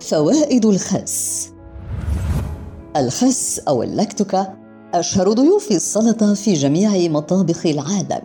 فوائد الخس. الخس أو اللاكتوكا أشهر ضيوف السلطة في جميع مطابخ العالم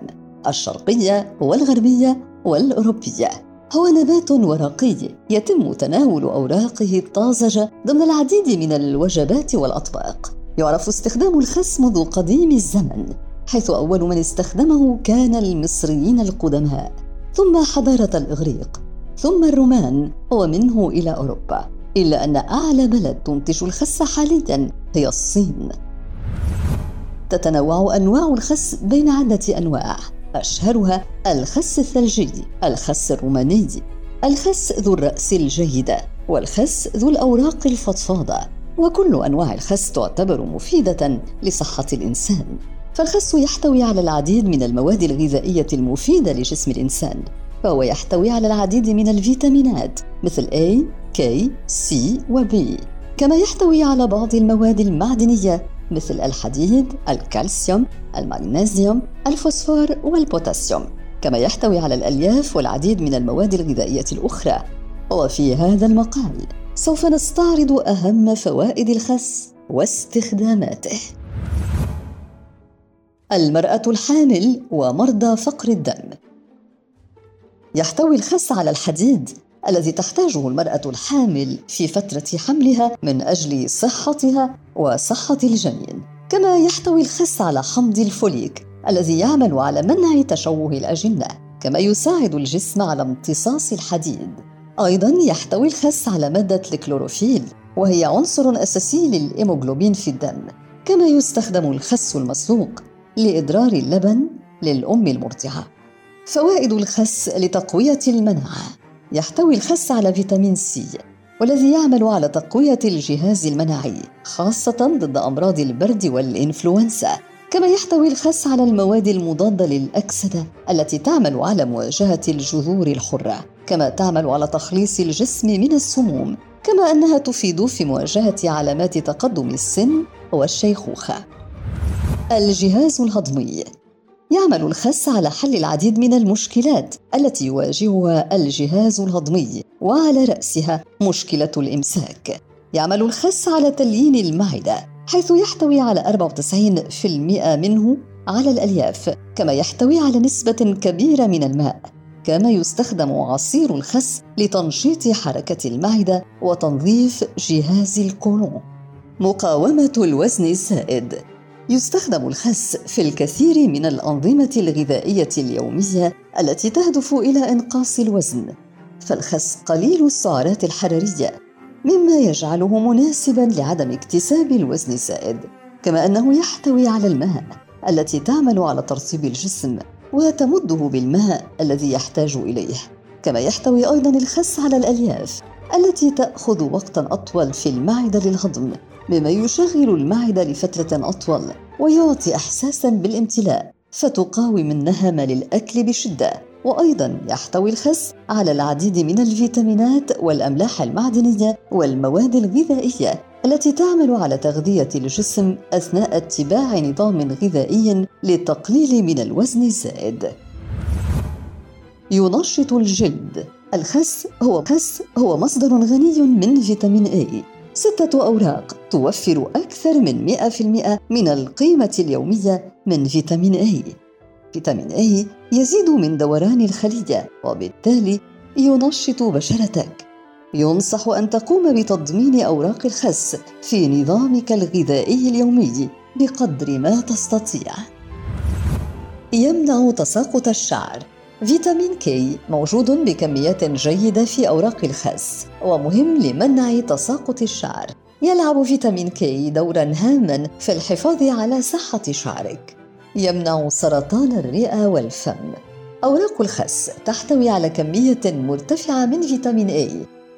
الشرقية والغربية والأوروبية. هو نبات ورقي يتم تناول أوراقه الطازجة ضمن العديد من الوجبات والأطباق. يعرف استخدام الخس منذ قديم الزمن حيث أول من استخدمه كان المصريين القدماء. ثم حضارة الإغريق. ثم الرومان ومنه إلى أوروبا إلا أن أعلى بلد تنتج الخس حاليا هي الصين. تتنوع أنواع الخس بين عدة أنواع أشهرها الخس الثلجي الخس الروماني الخس ذو الرأس الجيدة والخس ذو الأوراق الفضفاضة. وكل أنواع الخس تعتبر مفيدة لصحة الإنسان. فالخس يحتوي على العديد من المواد الغذائية المفيدة لجسم الإنسان. فهو يحتوي على العديد من الفيتامينات مثل A, K, C و B. كما يحتوي على بعض المواد المعدنية مثل الحديد، الكالسيوم، المغنيسيوم، الفوسفور والبوتاسيوم. كما يحتوي على الألياف والعديد من المواد الغذائية الأخرى. وفي هذا المقال سوف نستعرض أهم فوائد الخس واستخداماته. المرأة الحامل ومرضى فقر الدم. يحتوي الخس على الحديد الذي تحتاجه المرأة الحامل في فترة حملها من أجل صحتها وصحة الجنين. كما يحتوي الخس على حمض الفوليك الذي يعمل على منع تشوه الأجنة كما يساعد الجسم على امتصاص الحديد. أيضا يحتوي الخس على مادة الكلوروفيل وهي عنصر أساسي للإيموغلوبين في الدم كما يستخدم الخس المسلوق لإدرار اللبن للأم المرضعة. فوائد الخس لتقوية المناعة. يحتوي الخس على فيتامين سي والذي يعمل على تقوية الجهاز المناعي خاصة ضد أمراض البرد والإنفلونزا. كما يحتوي الخس على المواد المضادة للأكسدة التي تعمل على مواجهة الجذور الحرة. كما تعمل على تخليص الجسم من السموم. كما أنها تفيد في مواجهة علامات تقدم السن والشيخوخة. الجهاز الهضمي. يعمل الخس على حل العديد من المشكلات التي يواجهها الجهاز الهضمي وعلى رأسها مشكلة الإمساك. يعمل الخس على تليين المعدة حيث يحتوي على 94% منه على الألياف كما يحتوي على نسبة كبيرة من الماء كما يستخدم عصير الخس لتنشيط حركة المعدة وتنظيف جهاز القولون. مقاومة الوزن الزائد يستخدم الخس في الكثير من الأنظمة الغذائية اليومية التي تهدف إلى إنقاص الوزن، فالخس قليل السعرات الحرارية، مما يجعله مناسبا لعدم اكتساب الوزن الزائد، كما أنه يحتوي على الماء التي تعمل على ترطيب الجسم وتمده بالماء الذي يحتاج إليه، كما يحتوي أيضا الخس على الألياف التي تأخذ وقتا أطول في المعدة للهضم. مما يشغل المعدة لفترة أطول ويعطي إحساسا بالامتلاء فتقاوم النهم للأكل بشدة وأيضا يحتوي الخس على العديد من الفيتامينات والأملاح المعدنية والمواد الغذائية التي تعمل على تغذية الجسم أثناء اتباع نظام غذائي للتقليل من الوزن الزائد. ينشط الجلد الخس هو خس هو مصدر غني من فيتامين A ستة أوراق توفر أكثر من 100% من القيمة اليومية من فيتامين A. فيتامين A يزيد من دوران الخلية وبالتالي ينشط بشرتك. ينصح أن تقوم بتضمين أوراق الخس في نظامك الغذائي اليومي بقدر ما تستطيع. يمنع تساقط الشعر فيتامين كي موجود بكميات جيدة في أوراق الخس ومهم لمنع تساقط الشعر. يلعب فيتامين كي دورا هاما في الحفاظ على صحة شعرك. يمنع سرطان الرئة والفم. أوراق الخس تحتوي على كمية مرتفعة من فيتامين A.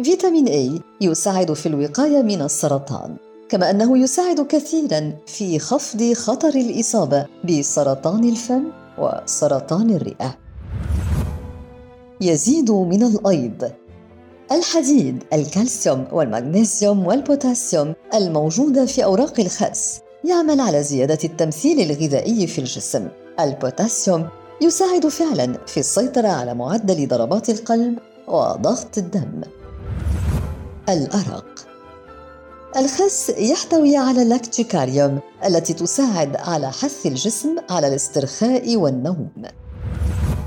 فيتامين A يساعد في الوقاية من السرطان كما أنه يساعد كثيرا في خفض خطر الإصابة بسرطان الفم وسرطان الرئة. يزيد من الأيض. الحديد الكالسيوم والمغنيسيوم والبوتاسيوم الموجودة في أوراق الخس يعمل على زيادة التمثيل الغذائي في الجسم. البوتاسيوم يساعد فعلا في السيطرة على معدل ضربات القلب وضغط الدم. الأرق. الخس يحتوي على ال lactucarium التي تساعد على حث الجسم على الاسترخاء والنوم.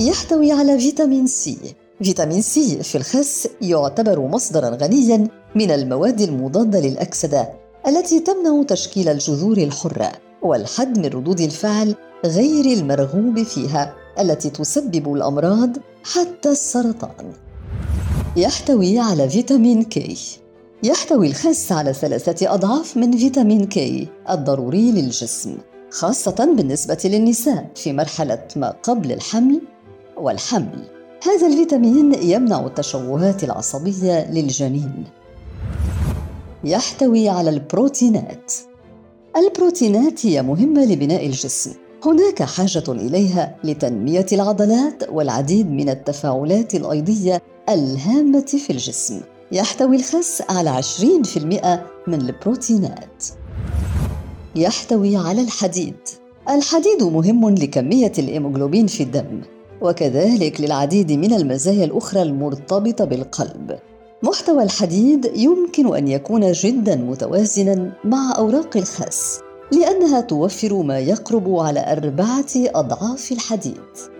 يحتوي على فيتامين سي. فيتامين سي في الخس يعتبر مصدرا غنيا من المواد المضادة للأكسدة التي تمنع تشكيل الجذور الحرة والحد من ردود الفعل غير المرغوب فيها التي تسبب الأمراض حتى السرطان. يحتوي على فيتامين كي يحتوي الخس على ثلاثة أضعاف من فيتامين كي الضروري للجسم خاصة بالنسبة للنساء في مرحلة ما قبل الحمل والحمل. هذا الفيتامين يمنع التشوهات العصبية للجنين. يحتوي على البروتينات. البروتينات هي مهمة لبناء الجسم. هناك حاجة إليها لتنمية العضلات والعديد من التفاعلات الأيضية الهامة في الجسم. يحتوي الخس على 20% من البروتينات. يحتوي على الحديد. الحديد مهم لكمية الهيموغلوبين في الدم. وكذلك للعديد من المزايا الأخرى المرتبطة بالقلب. محتوى الحديد يمكن أن يكون جدا متوازنا مع أوراق الخس لأنها توفر ما يقرب على أربعة أضعاف الحديد.